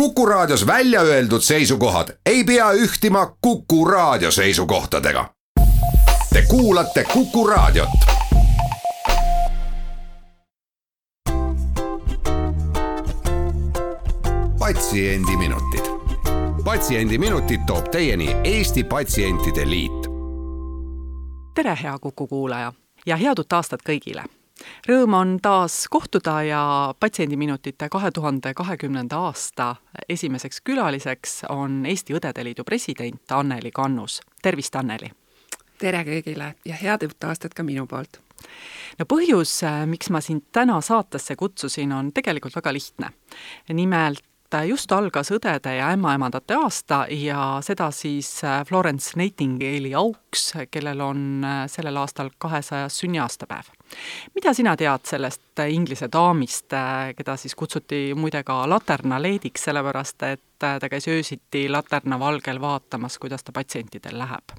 Kuku Raadios välja öeldud seisukohad ei pea ühtima Kuku Raadio seisukohtadega. Te kuulate Kuku Raadiot. patsiendiminutid, Patsiendiminutid toob teieni Eesti Patsientide Liit. tere, hea Kuku kuulaja ja head uut aastat kõigile Rõõm on taas kohtuda ja Patsiendiminutite kahe tuhande kahekümnenda aasta esimeseks külaliseks on Eesti Õdede Liidu president Anneli Kannus. tervist, Anneli! tere kõigile ja head uut aastat ka minu poolt! no põhjus, miks ma sind täna saatesse kutsusin, on tegelikult väga lihtne. nimelt just algas õdede ja ämmaemandate aasta ja seda siis äh, Florence Nightingale'i auks, kellel on äh, sellel aastal kahesajas sünniaastapäev. mida sina tead sellest äh, Inglise daamist, keda siis kutsuti muide ka Laterna leediks, sellepärast et ta käis öösiti Laterna valgel vaatamas, kuidas ta patsientidel läheb?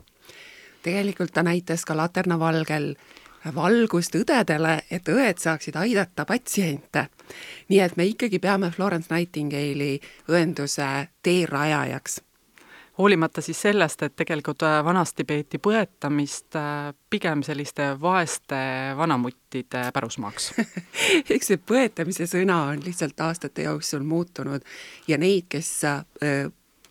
tegelikult ta näitas ka Laterna valgel valgust õdedele, et õed saaksid aidata patsiente. nii et me ikkagi peame Florence Nightingale'i õenduse teerajajaks hoolimata siis sellest, et tegelikult äh, vanasti peeti põetamist äh, pigem selliste vaeste vanamuttide pärusmaaks eks see põetamise sõna on lihtsalt aastate jooksul muutunud ja neid, kes äh,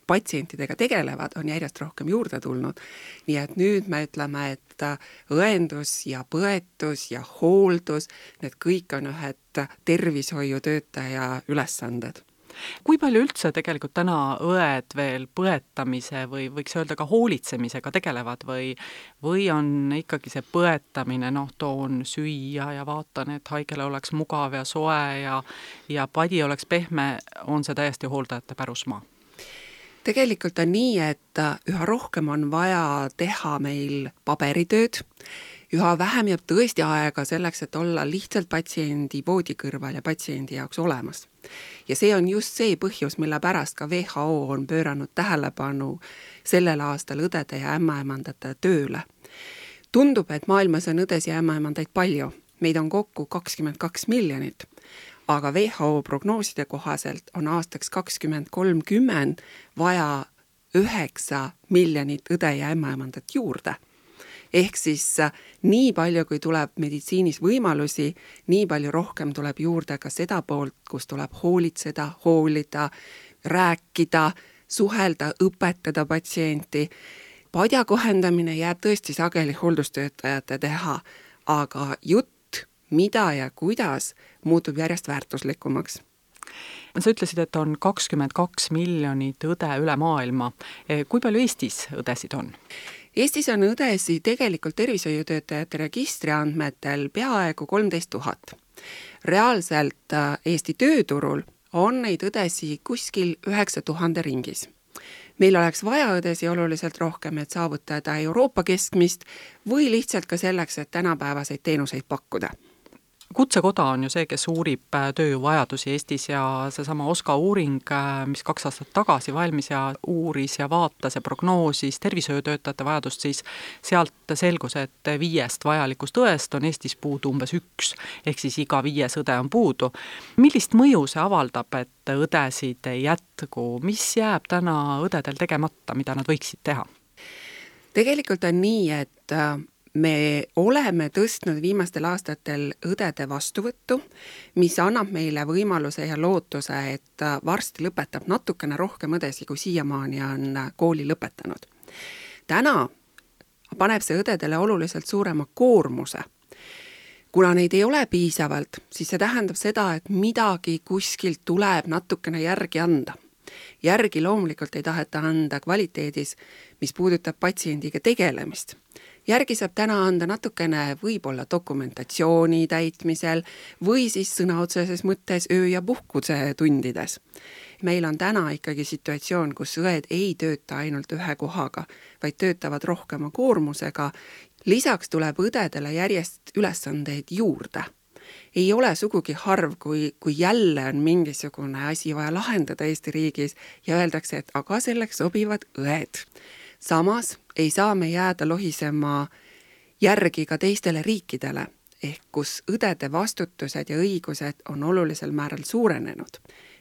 patsientidega tegelevad, on järjest rohkem juurde tulnud. nii et nüüd me ütleme, et õendus ja põetus ja hooldus, need kõik on ühed tervishoiutöötaja ülesanded kui palju üldse tegelikult täna õed veel põetamise või võiks öelda ka hoolitsemisega tegelevad või, või on ikkagi see põetamine, noh, toon süüa ja vaatan, et haigele oleks mugav ja soe ja ja padi oleks pehme, on see täiesti hooldajate pärusmaa? Tegelikult on nii, et äh, üha rohkem on vaja teha meil paberitööd, üha vähem jääb tõesti aega selleks, et olla lihtsalt patsiendi voodi kõrval ja patsiendi jaoks olemas. ja see on just see põhjus, mille pärast ka WHO on pööranud tähelepanu sellel aastal õdede ja ämmaemandate tööle. tundub, et maailmas on õdesid ja ämmaemandaid palju, meid on kokku kakskümmend kaks miljonit aga WHO prognooside kohaselt on aastaks kakskümmend kolmkümmend vaja üheksa miljonit õde ja ämmaemandat juurde. ehk siis äh, nii palju, kui tuleb meditsiinis võimalusi, nii palju rohkem tuleb juurde ka seda poolt, kus tuleb hoolitseda, hoolida, rääkida, suhelda, õpetada patsienti. padja kohendamine jääb tõesti sageli hooldustöötajate teha, aga jutt mida ja kuidas, muutub järjest väärtuslikumaks sa ütlesid, et on kakskümmend kaks miljonit õde üle maailma. Kui palju Eestis õdesid on? Eestis on õdesid tegelikult tervishoiutöötajate registri andmetel peaaegu kolmteist tuhat. reaalselt äh, Eesti tööturul on neid õdesid kuskil üheksa tuhande ringis meil oleks vaja õdesi oluliselt rohkem, et saavutada Euroopa keskmist või lihtsalt ka selleks, et tänapäevaseid teenuseid pakkuda kutsekoda on ju see, kes uurib äh, tööjõuvajadusi Eestis ja seesama OSKA uuring, äh, mis kaks aastat tagasi valmis ja uuris ja vaatas ja prognoosis tervishoiutöötajate vajadust, siis sealt selgus, et viiest vajalikust õest on Eestis puudu umbes üks, ehk siis iga viies õde on puudu. millist mõju see avaldab, et õdesid ei jätku, mis jääb täna õdedel tegemata, mida nad võiksid teha? tegelikult on nii, et äh, me oleme tõstnud viimastel aastatel õdede vastuvõttu, mis annab meile võimaluse ja lootuse, et varsti lõpetab natukene rohkem õdesid, kui siiamaani on kooli lõpetanud. täna paneb see õdedele oluliselt suurema koormuse. kuna neid ei ole piisavalt, siis see tähendab seda, et midagi kuskilt tuleb natukene järgi anda järgi loomulikult ei taheta anda kvaliteedis, mis puudutab patsiendiga tegelemist. Järgi saab täna anda natukene võib-olla dokumentatsiooni täitmisel või siis sõna otseses mõttes öö- ja puhkusetundides. meil on täna ikkagi situatsioon, kus õed ei tööta ainult ühe kohaga, vaid töötavad rohkema koormusega, lisaks tuleb õdedele järjest ülesandeid juurde ei ole sugugi harv, kui, kui jälle on mingisugune asi vaja lahendada Eesti riigis ja öeldakse, et aga selleks sobivad õed samas ei saa me jääda lohisema järgi ka teistele riikidele, ehk kus õdede vastutused ja õigused on olulisel määral suurenenud.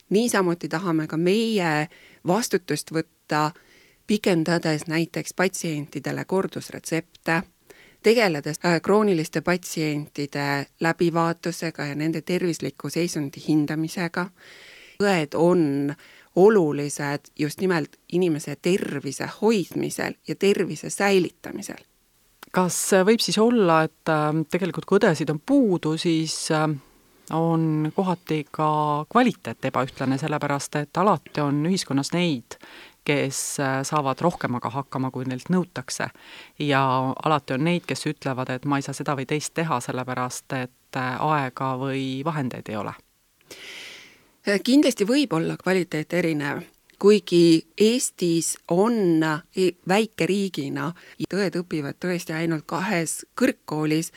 niisamuti tahame ka meie vastutust võtta, pikendades näiteks patsientidele kordusretsepte, tegeledes äh, krooniliste patsientide läbivaatusega ja nende tervisliku seisundi hindamisega. õed on olulised just nimelt inimese tervise hoidmisel ja tervise säilitamisel. kas võib siis olla, et äh, tegelikult kui õdesid on puudu, siis äh, on kohati ka kvaliteet ebaühtlane, sellepärast et alati on ühiskonnas neid, kes äh, saavad rohkemaga hakkama, kui neilt nõutakse. ja alati on neid, kes ütlevad, et ma ei saa seda või teist teha, sellepärast et aega või vahendeid ei ole kindlasti võib olla kvaliteet erinev, kuigi Eestis on e, väikeriigina, õed õpivad tõesti ainult kahes kõrgkoolis,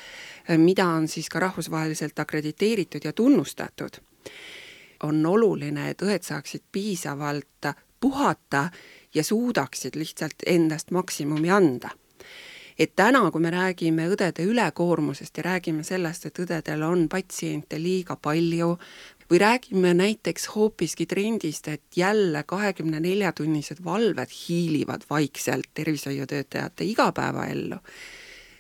mida on siis ka rahvusvaheliselt akrediteeritud ja tunnustatud. on oluline, et õed saaksid piisavalt puhata ja suudaksid lihtsalt endast maksimumi anda et täna, kui me räägime õdede ülekoormusest ja räägime sellest, et õdedel on patsiente liiga palju või räägime näiteks hoopiski trendist, et jälle kahekümne nelja tunnised valved hiilivad vaikselt tervishoiutöötajate igapäevaellu.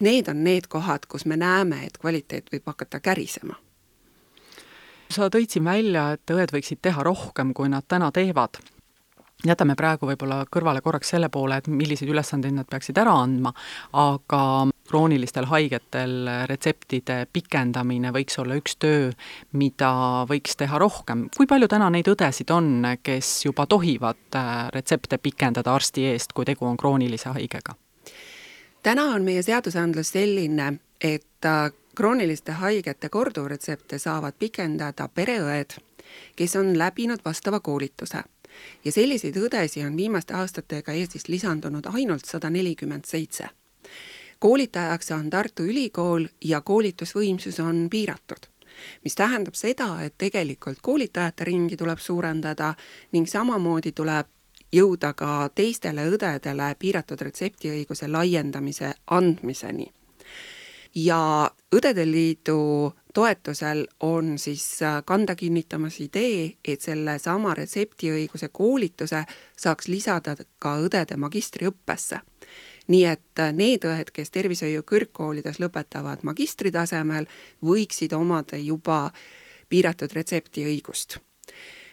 Need on need kohad, kus me näeme, et kvaliteet võib hakata kärisema sa tõid siin välja, et õed võiksid teha rohkem, kui nad täna teevad jätame praegu võib-olla kõrvale korraks selle poole, et milliseid ülesandeid nad peaksid ära andma, aga kroonilistel haigetel retseptide pikendamine võiks olla üks töö, mida võiks teha rohkem. kui palju täna neid õdesid on, kes juba tohivad äh, retsepte pikendada arsti eest, kui tegu on kroonilise haigega? täna on meie seadusandlus selline, et äh, krooniliste haigete korduvretsepte saavad pikendada pereõed, kes on läbinud vastava koolituse ja selliseid õdesi on viimaste aastatega Eestis lisandunud ainult sada nelikümmend seitse. koolitajaks on Tartu Ülikool ja koolitusvõimsus on piiratud mis tähendab seda, et tegelikult koolitajate ringi tuleb suurendada ning samamoodi tuleb jõuda ka teistele õdedele piiratud retseptiõiguse laiendamise andmiseni. ja Õdede Liidu toetusel on siis äh, kanda kinnitamas idee, et sellesama retseptiõiguse koolituse saaks lisada ka õdede magistriõppesse. nii et äh, need õed, kes tervishoiu kõrgkoolides lõpetavad magistritasemel, võiksid omada juba piiratud retseptiõigust.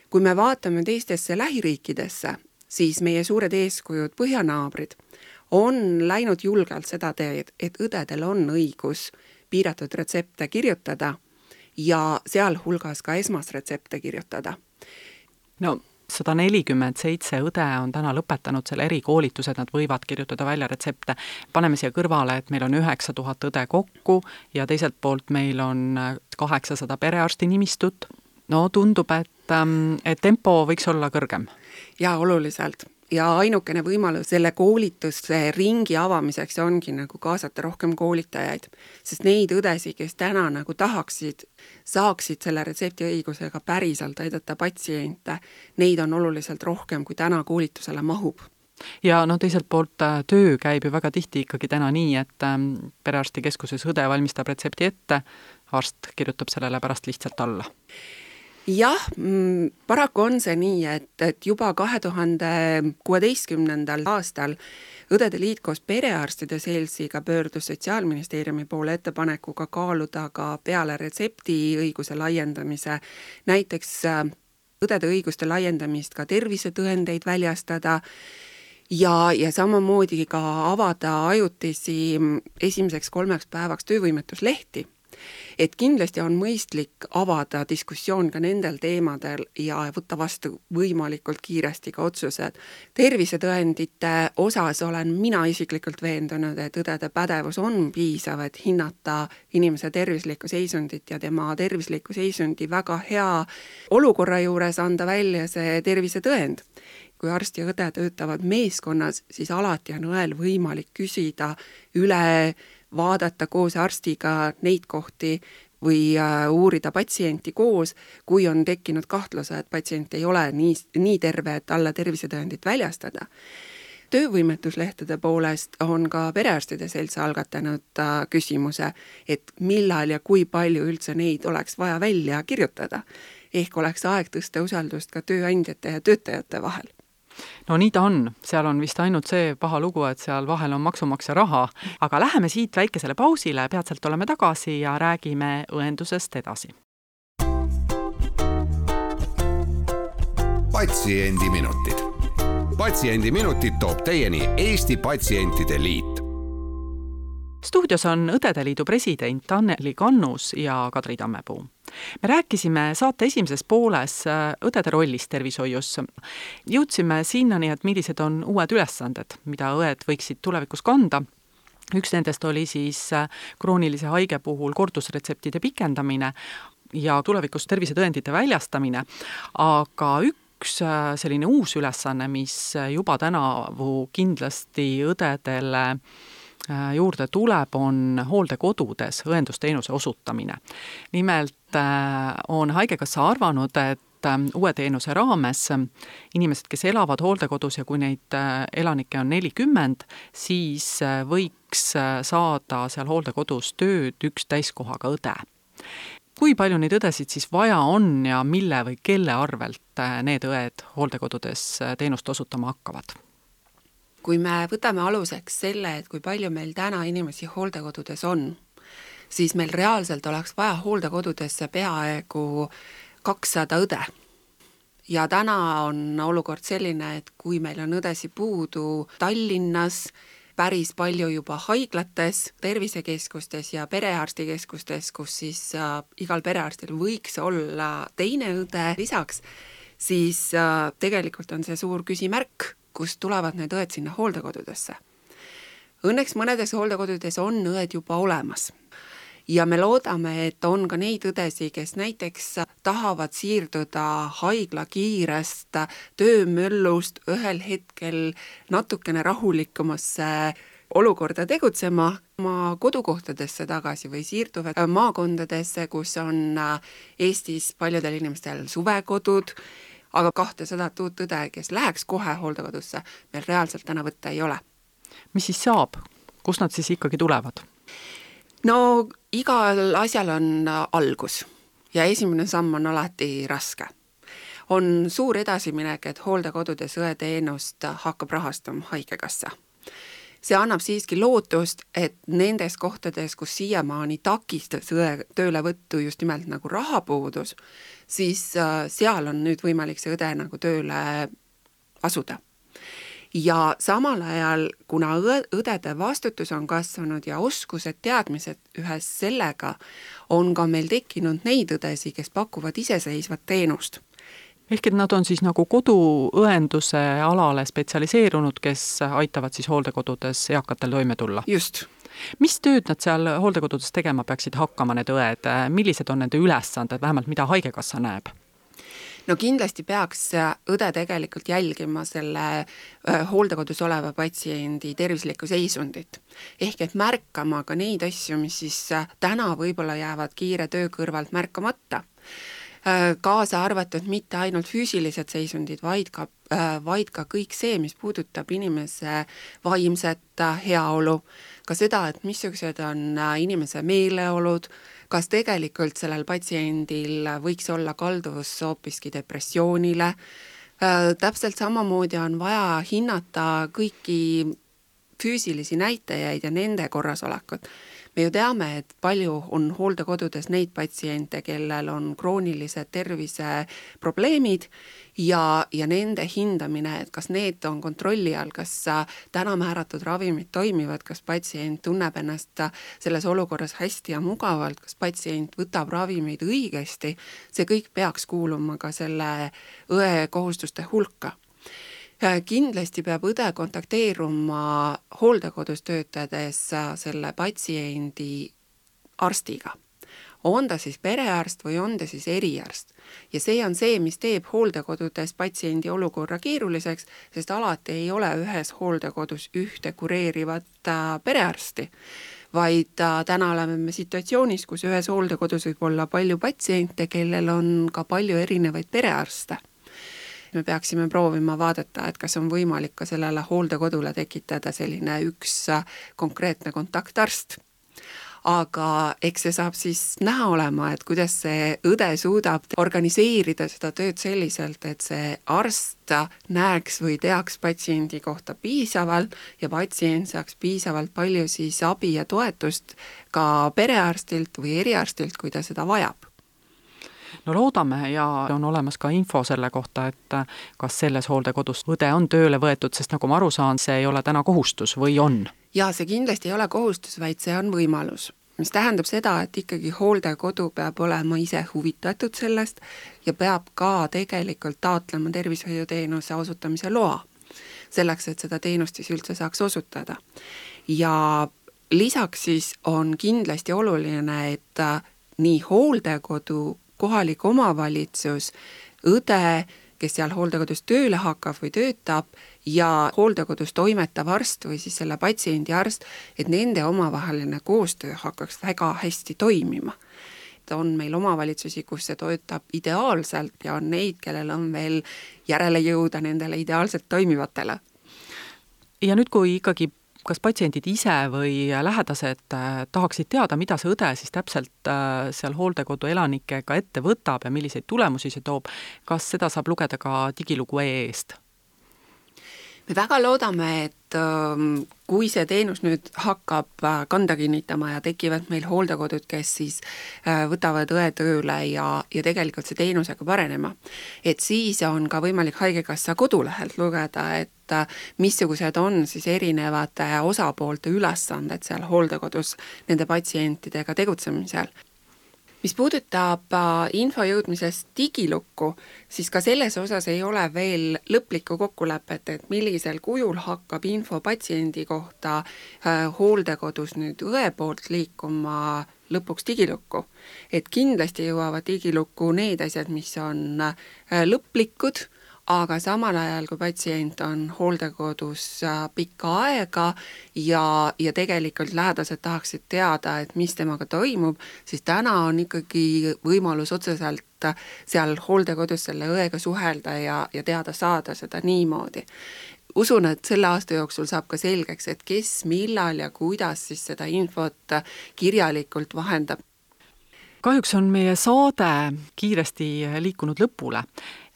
kui me vaatame teistesse lähiriikidesse, siis meie suured eeskujud, põhjanaabrid, on läinud julgelt seda teed, et õdedel on õigus piiratud retsepte kirjutada ja sealhulgas ka esmasretsepte kirjutada. no sada nelikümmend seitse õde on täna lõpetanud selle erikoolituse, et nad võivad kirjutada välja retsepte. paneme siia kõrvale, et meil on üheksa tuhat õde kokku ja teiselt poolt meil on kaheksasada perearsti nimistut. no tundub, et, ähm, et tempo võiks olla kõrgem. jaa, oluliselt ja ainukene võimalus selle koolituse ringi avamiseks ongi nagu kaasata rohkem koolitajaid, sest neid õdesid, kes täna nagu tahaksid, saaksid selle retseptiõigusega päriselt aidata patsiente, neid on oluliselt rohkem, kui täna koolitusele mahub. Ja noh, teiselt poolt äh, töö käib ju väga tihti ikkagi täna nii, et ähm, perearstikeskuses õde valmistab retsepti ette, arst kirjutab sellele pärast lihtsalt alla jah, mm, paraku on see nii, et, et juba kahe tuhande kuueteistkümnendal aastal Õdede Liit koos Perearstide Seltsiga pöördus Sotsiaalministeeriumi poole ettepanekuga kaaluda ka peale retseptiõiguse laiendamise näiteks äh, õdede õiguste laiendamist ka tervisetõendeid väljastada ja, ja samamoodi ka avada ajutisi mm, esimeseks kolmeks päevaks töövõimetuslehti et kindlasti on mõistlik avada diskussioon ka nendel teemadel ja võtta vastu võimalikult kiiresti ka otsused. tervisetõendite osas olen mina isiklikult veendunud, et õdede pädevus on piisav, et hinnata inimese tervislikku seisundit ja tema tervisliku seisundi väga hea olukorra juures anda välja see tervisetõend kui arst ja õde töötavad meeskonnas, siis alati on õel võimalik küsida üle vaadata koos arstiga neid kohti või äh, uurida patsienti koos, kui on tekkinud kahtluse, et patsient ei ole nii, nii terve, et talle tervisetõendit väljastada töövõimetuslehtede poolest on ka Perearstide Selts algatanud äh, küsimuse, et millal ja kui palju üldse neid oleks vaja välja kirjutada. ehk oleks aeg tõsta usaldust ka tööandjate ja töötajate vahel no nii ta on, seal on vist ainult see paha lugu, et seal vahel on maksumaksja raha, aga läheme siit väikesele pausile, peatselt oleme tagasi ja räägime õendusest edasi. patsiendiminutid. patsiendiminutid toob teieni Eesti Patsientide Liit stuudios on Õdede Liidu president Anneli Kannus ja Kadri Tammepuu. Me rääkisime saate esimeses pooles äh, õdede rollist tervishoius. jõudsime sinnani, et millised on uued ülesanded, mida õed võiksid tulevikus kanda üks nendest oli siis äh, kroonilise haige puhul kordusretseptide pikendamine ja tulevikus tervisetõendite väljastamine, aga üks äh, selline uus ülesanne, mis juba tänavu kindlasti õdedele juurde tuleb, on hooldekodudes õendusteenuse osutamine. nimelt äh, on Haigekassa arvanud, et uue teenuse raames inimesed, kes elavad hooldekodus ja kui neid elanikke on nelikümmend, siis võiks saada seal hooldekodus tööd üks täiskohaga õde kui palju neid õdesid siis vaja on ja mille või kelle arvelt äh, need õed hooldekodudes äh, teenust osutama hakkavad? Kui me võtame aluseks selle, et kui palju meil täna inimesi hooldekodudes on, siis meil reaalselt oleks vaja hooldekodudesse peaaegu kakssada õde. ja täna on olukord selline, et kui meil on õdesid puudu Tallinnas, päris palju juba haiglates, tervisekeskustes ja perearstikeskustes, kus siis äh, igal perearstil võiks olla teine õde lisaks, siis äh, tegelikult on see suur küsimärk, kust tulevad need õed sinna hooldekodudesse. Õnneks mõnedes hooldekodudes on õed juba olemas ja me loodame, et on ka neid õdesid, kes näiteks tahavad siirduda haigla kiirest töömöllust ühel hetkel natukene rahulikumasse olukorda tegutsema oma kodukohtadesse tagasi või siirduvad maakondadesse, kus on Eestis paljudel inimestel suvekodud, aga kahtesadat uut õde, kes läheks kohe hooldekodusse, meil reaalselt täna võtta ei ole. mis siis saab, kust nad siis ikkagi tulevad? no igal asjal on äh, algus ja esimene samm on alati raske. on suur edasiminek, et hooldekodudes õeteenust hakkab rahastama Haigekassa see annab siiski lootust, et nendes kohtades, kus siiamaani takistas õe töölevõttu just nimelt nagu rahapuudus, siis äh, seal on nüüd võimalik see õde nagu tööle asuda. Ja samal ajal, kuna õdede vastutus on kasvanud ja oskused, teadmised ühes sellega, on ka meil tekkinud neid õdesid, kes pakuvad iseseisvat teenust ehk et nad on siis nagu koduõenduse alale spetsialiseerunud, kes aitavad siis hooldekodudes eakatel toime tulla? just. mis tööd nad seal hooldekodudes tegema peaksid hakkama, need õed, millised on nende ülesanded, vähemalt mida Haigekassa näeb? no kindlasti peaks õde tegelikult jälgima selle hooldekodus oleva patsiendi tervislikku seisundit. ehk et märkama ka neid asju, mis siis täna võib-olla jäävad kiire töö kõrvalt märkamata kaasa arvatud mitte ainult füüsilised seisundid, vaid ka, vaid ka kõik see, mis puudutab inimese vaimset heaolu, ka seda, et missugused on inimese meeleolud, kas tegelikult sellel patsiendil võiks olla kalduvus hoopiski depressioonile, äh, täpselt samamoodi on vaja hinnata kõiki füüsilisi näitajaid ja nende korrasolekut me ju teame, et palju on hooldekodudes neid patsiente, kellel on kroonilised terviseprobleemid ja, ja nende hindamine, et kas need on kontrolli all, kas täna määratud ravimid toimivad, kas patsient tunneb ennast selles olukorras hästi ja mugavalt, kas patsient võtab ravimeid õigesti, see kõik peaks kuuluma ka selle õe kohustuste hulka kindlasti peab õde kontakteeruma hooldekodus töötades äh, selle patsiendi arstiga. on ta siis perearst või on ta siis eriarst. ja see on see, mis teeb hooldekodudes patsiendi olukorra keeruliseks, sest alati ei ole ühes hooldekodus ühte kureerivat äh, perearsti vaid täna oleme me situatsioonis, kus ühes hooldekodus võib olla palju patsiente, kellel on ka palju erinevaid perearste me peaksime proovima vaadata, et kas on võimalik ka sellele hooldekodule tekitada selline üks konkreetne kontaktarst. aga eks see saab siis näha olema, et kuidas see õde suudab organiseerida seda tööd selliselt, et see arst näeks või teaks patsiendi kohta piisavalt ja patsient saaks piisavalt palju siis abi ja toetust ka perearstilt või eriarstilt, kui ta seda vajab no loodame ja on olemas ka info selle kohta, et kas selles hooldekodus õde on tööle võetud, sest nagu ma aru saan, see ei ole täna kohustus või on? jaa, see kindlasti ei ole kohustus, vaid see on võimalus mis tähendab seda, et ikkagi hooldekodu peab olema ise huvitatud sellest ja peab ka tegelikult taotlema tervishoiuteenuse osutamise loa, selleks, et seda teenust siis üldse saaks osutada. ja lisaks siis on kindlasti oluline, et nii hooldekodu kohalik omavalitsus, õde, kes seal hooldekodus tööle hakkab või töötab, ja hooldekodus toimetav arst või siis selle patsiendi arst, et nende omavaheline koostöö hakkaks väga hästi toimima. on meil omavalitsusi, kus see töötab ideaalselt ja on neid, kellel on veel järele jõuda nendele ideaalselt toimivatele. ja nüüd, kui ikkagi kas patsiendid ise või lähedased äh, tahaksid teada, mida see õde siis täpselt äh, seal hooldekodu elanikega ette võtab ja milliseid tulemusi see toob, kas seda saab lugeda ka digilugu EE-st? Me väga loodame, et ähm, kui see teenus nüüd hakkab äh, kanda kinnitama ja tekivad meil hooldekodud, kes siis võtavad õe tööle ja, ja tegelikult see teenus hakkab arenema, et siis on ka võimalik Haigekassa kodulehelt lugeda, et et missugused on siis erinevate osapoolte ülesanded seal hooldekodus nende patsientidega tegutsemisel mis puudutab äh, info jõudmisest digilukku, siis ka selles osas ei ole veel lõplikku kokkulepet, et millisel kujul hakkab info patsiendi kohta äh, hooldekodus nüüd õe poolt liikuma lõpuks digilukku. et kindlasti jõuavad digilukku need asjad, mis on äh, lõplikud aga samal ajal, kui patsient on hooldekodus äh, pikka aega ja, ja tegelikult lähedased tahaksid teada, et mis temaga toimub, siis täna on ikkagi võimalus otseselt seal hooldekodus selle õega suhelda ja, ja teada saada seda niimoodi usun, et selle aasta jooksul saab ka selgeks, et kes, millal ja kuidas siis seda infot kirjalikult vahendab. kahjuks on meie saade kiiresti liikunud lõpule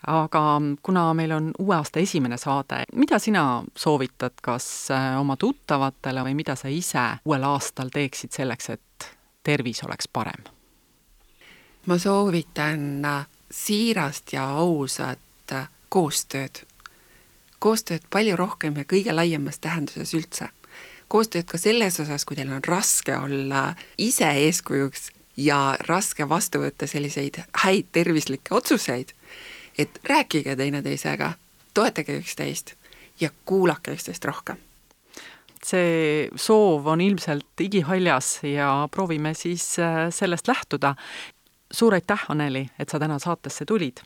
aga kuna meil on uue aasta esimene saade, mida sina soovitad, kas äh, oma tuttavatele või mida sa ise uuel aastal teeksid selleks, et tervis oleks parem? ma soovitan äh, siirast ja ausat äh, koostööd. koostööd palju rohkem ja kõige laiemas tähenduses üldse. koostööd ka selles osas, kui teil on raske olla ise eeskujuks ja raske vastu võtta selliseid häid tervislikke otsuseid et rääkige teineteisega, toetage üksteist ja kuulake üksteist rohkem. see soov on ilmselt igihaljas ja proovime siis äh, sellest lähtuda. suur aitäh, Anneli, et sa täna saatesse tulid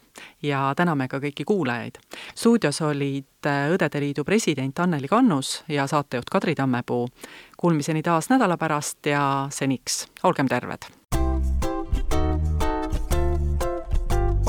ja täname ka kõiki kuulajaid. stuudios olid äh, Õdede Liidu president Anneli Kannus ja saatejuht Kadri Tammepuu. Kuulmiseni taas nädala pärast ja seniks olgem terved